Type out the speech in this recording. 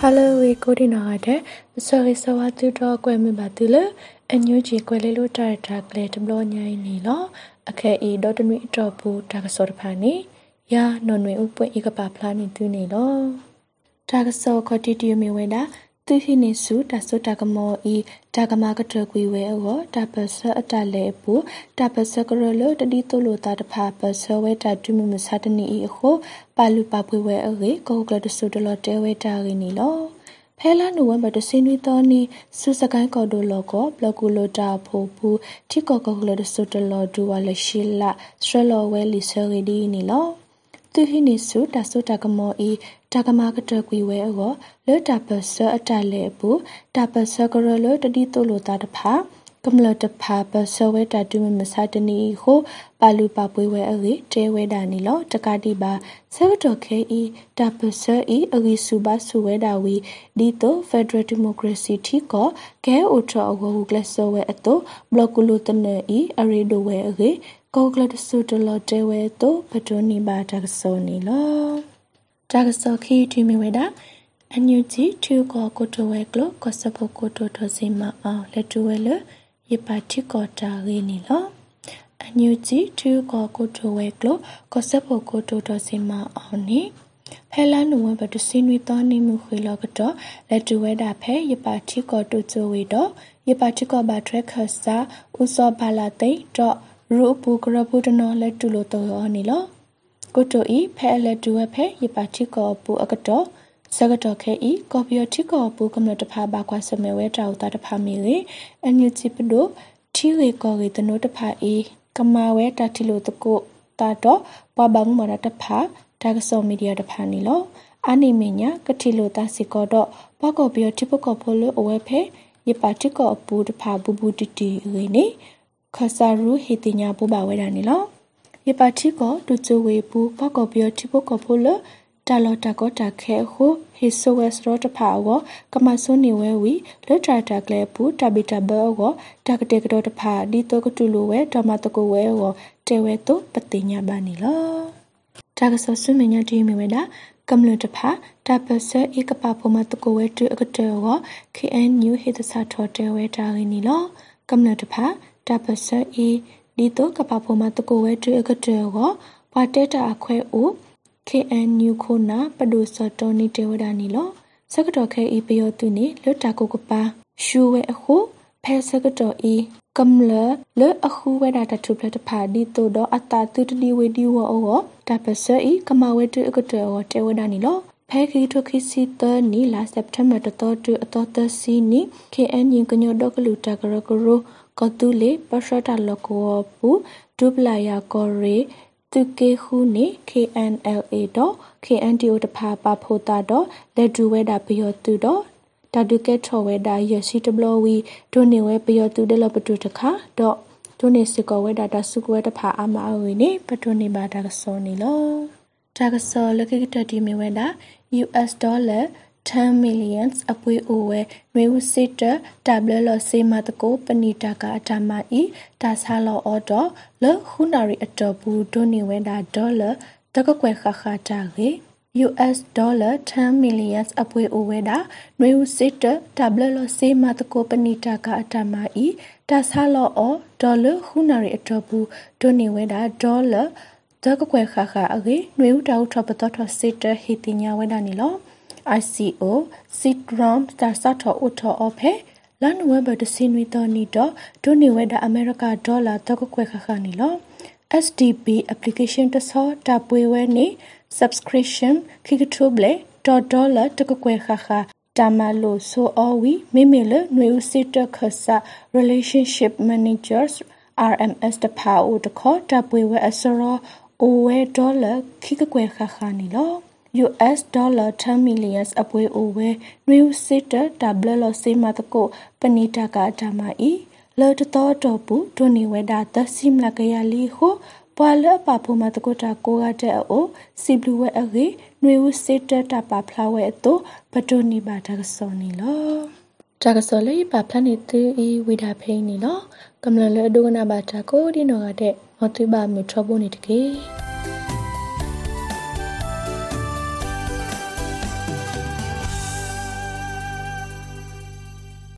ဟာလိုဝေကိုဒီနာတဲ့ဆော်ရီဆဝတ်တူတော့ကွယ်မြပါတူလအညူကြီးကွယ်လေးလို့တာတာကလေးတဘလညိုင်းနေလောအခဲဤဒေါ်တမီတော့ဘူးတာကစောတဖာနေယာနော်နွေဥပွင့်ဤကပါဖလားနေ သူနေလောတာကစောခတိတီမီဝဲတာသူဟိနေစုတဆုတကမောဤတကမကတကွေဝဲအောတပစအတလေပူတပစကရလတတိတလိုတာတဖာပစဝဲတတုမမစတနီဤအခုပါလူပပွေဝဲအေကောကလတဆုတလတဲဝဲတာရင်းနီလောဖဲလာနိုဝင်ဘာတစင်းဝီတော်နီစုစကိုင်းကော်ဒိုလောကောဘလကူလိုတာဖိုဘူးတိကောကောကလတဆုတလဒူဝါလရှိလာစထရလောဝဲလီဆရီဒီနီလော သူဟိနေစုတဆုတကမောဤတကမာကတကွေဝဲအောလောတပစအတလေဘူးတပစကရလောတတိတိုလိုတာတဖာကမလတဖာပစဝဲတတုမမစတနီဟုပါလူပပွေးဝဲအေတဲဝဲတာနီလောတကတိပါဆဲတော်ခဲဤတပစဤအဂီစုပါစုဝဲတာဝီဒီတိုဖက်ဒရယ်ဒီမိုကရေစီတီကောကဲအိုထောအဝဟုကလဆဝဲအတိုဘလော့ကူလိုတနေဤအရီဒိုဝဲအေ ကောကလတဆုတလတဲဝဲတိုပဒိုနီဘာတကစောနီလောတကစောခီတီမီဝဲတာအန်ယူဂျီထူကောကိုတိုဝဲကလကောစပိုကိုတိုတိုစီမအောင်လက်တူဝဲလယပါတိကောတာရင်းနီလောအန်ယူဂျီထူကောကိုတိုဝဲကလကောစပိုကိုတိုတိုစီမအောင်နီဖဲလာနုဝဘတစင်းဝီတောနေမှုခွေလောကတော့လက်တူဝဲတာဖဲယပါတိကောတိုချိုဝေတော့ယပါတိကောဘာထရက်ခါစာဥစောဘာလာသိတော့ ရူပူကရပူတနောလက်တူလို့တော်နီလောကိုတိုဤဖဲလက်တူဝဲဖဲယပါတိကောပူအကတော့စကတော်ခဲဤကော်ပီယတိကောပူကမ္လတဖာဘာခွာစမဲဝဲတောက်တာတဖာမီလေအန်ယူချီပဒိုထီဝေကောရီတနိုတဖာဤကမာဝဲတာတီလိုတကိုတာတော့ပဘန်းမရတဖာဒါကဆောမီဒီယာတဖာနီလောအာနိမညာကတိလိုတာစီကောတော့ဘကောပီယတိပကောဖိုလိုအဝဲဖဲယပါတိကောပူတဖာဘူဘူတီတီရင်းနေ ခဆာရူဟေတိညာပူပါဝဲတာနီလောယပါတိကောတူချဝေပူဘကောပီယတိပကောဖိုလိုတာလော်တာကောတာခဲဟုဟိဆိုဝဲစရောတဖာဝကမဆွနေဝဲဝီလက်တာတာကလေပူတဘီတဘောဝတကတေကတော့တဖာဒီတော့ကတူလိုဝဲတမတကိုဝဲဝတဲဝဲတော့ပတိညာပါနီလောတာကဆဆွမညာတီမီဝဲတာကမ္လတဖာတပစဧကပဖမတကိုဝဲတူအကတေဝ KNU ဟိတစာထောတဲဝဲတာရင်းနီလောကမ္လတဖာ တပစဧဒီတော့ကပဖမတကိုဝဲတူအကတေဝပါတဲတာအခွဲအို KNU ခိုနာပဒုစတော်နီတေဝဒနီလောစကတော်ခဲဤပယောတုနေလွတ်တာကိုကပါရှူဝဲအခုဖဲစကတော်ဤကမ္လလေအခုဝဲတာတထုပလတဖာဒီတိုတော့အတာတူတလီဝေဒီဝအောတပစဤကမဝဲတုအကတော်တေဝဒနီလောဖဲခီထိုခီစီတနီလာစက်တမ်ဘာတတော်တူအတော်တစီနီ KNU ကညောဒကလူတာကရကရ ကတူလေပရှတာလကောပူဒုပလာယာကောရေသူကေခုနေ KNLA တော့ KNDO တဖာပါဖို့တာတော့လက်ဒူဝဲတာပယောသူတော့တာဒုကဲထော်ဝဲတာရစီတဘလဝီဒိုနေဝဲပယောသူတယ်လပတူတခါတော့ဒိုနေစကောဝဲတာတဆုကွဲတဖာအမအဝေနေပတူနေပါတာကစောနေလောတာကစောလကိကတတီမီဝဲတာ US dollar 10 millions အပွေအိုဝဲနွေဝစစ်တတဘလလစေမတကိုပဏိတာကအတမဤဒါဆာလောအော်တော့လခုနာရီအတော်ဘူးဒိုနေဝဲတာဒေါ်လာတကကွယ်ခခတာလေ US dollar 10 millions အပွေအိုဝဲတာနွေဦးစစ်တတဘလလစေမတကိုပဏိတာကအတမဤဒါဆာလောအော်ဒေါ်လာခုနာရီအတော်ဘူးဒိုနေဝဲတာဒေါ်လာတကကွယ်ခခအကေနွေဦးတောက်ထပတော်ထစစ်တဟီတင်ညာဝဲတာနီလော ICO Sidrom Tarsatho Utho Ophe la November de Sinwi to ni do do ni we da America dollar to ko kwe kha kha ni lo SDP application to so ta pwe we ni subscription khikithoble dot dollar to ko kwe kha kha တာမလို့ဆိုအဝီမိမိလနွေဦးစစ်တခဆာ relationship managers RMS တဖာဦးတခေါ်တပွေဝဲအစရောအိုဝဲဒေါ်လာခိကကွယ်ခခနီလော US dollar 10 millions အပွဲအိုဝဲနွေဦးစစ်တတဘလလစေမတကိုပဏိတကဓမ္မဤလောတတော်တော်ပူဒုန်နီဝဲတာသစိမလကရလီဟုပွာလပဖုမတကိုတာကိုကတဲ့အိုစီဘလူဝဲအကေနွေဦးစစ်တတပဖလာဝဲအတိုပဒုန်နီပါတကစောနီလောတကစောလေးပါဖလာနေသူဤဝိဒါဖိန်နီလောကမ္လလအဒုကနာပါတာကိုဒီနောကတဲ့မသွေးပါမထဘုန်နေတကေ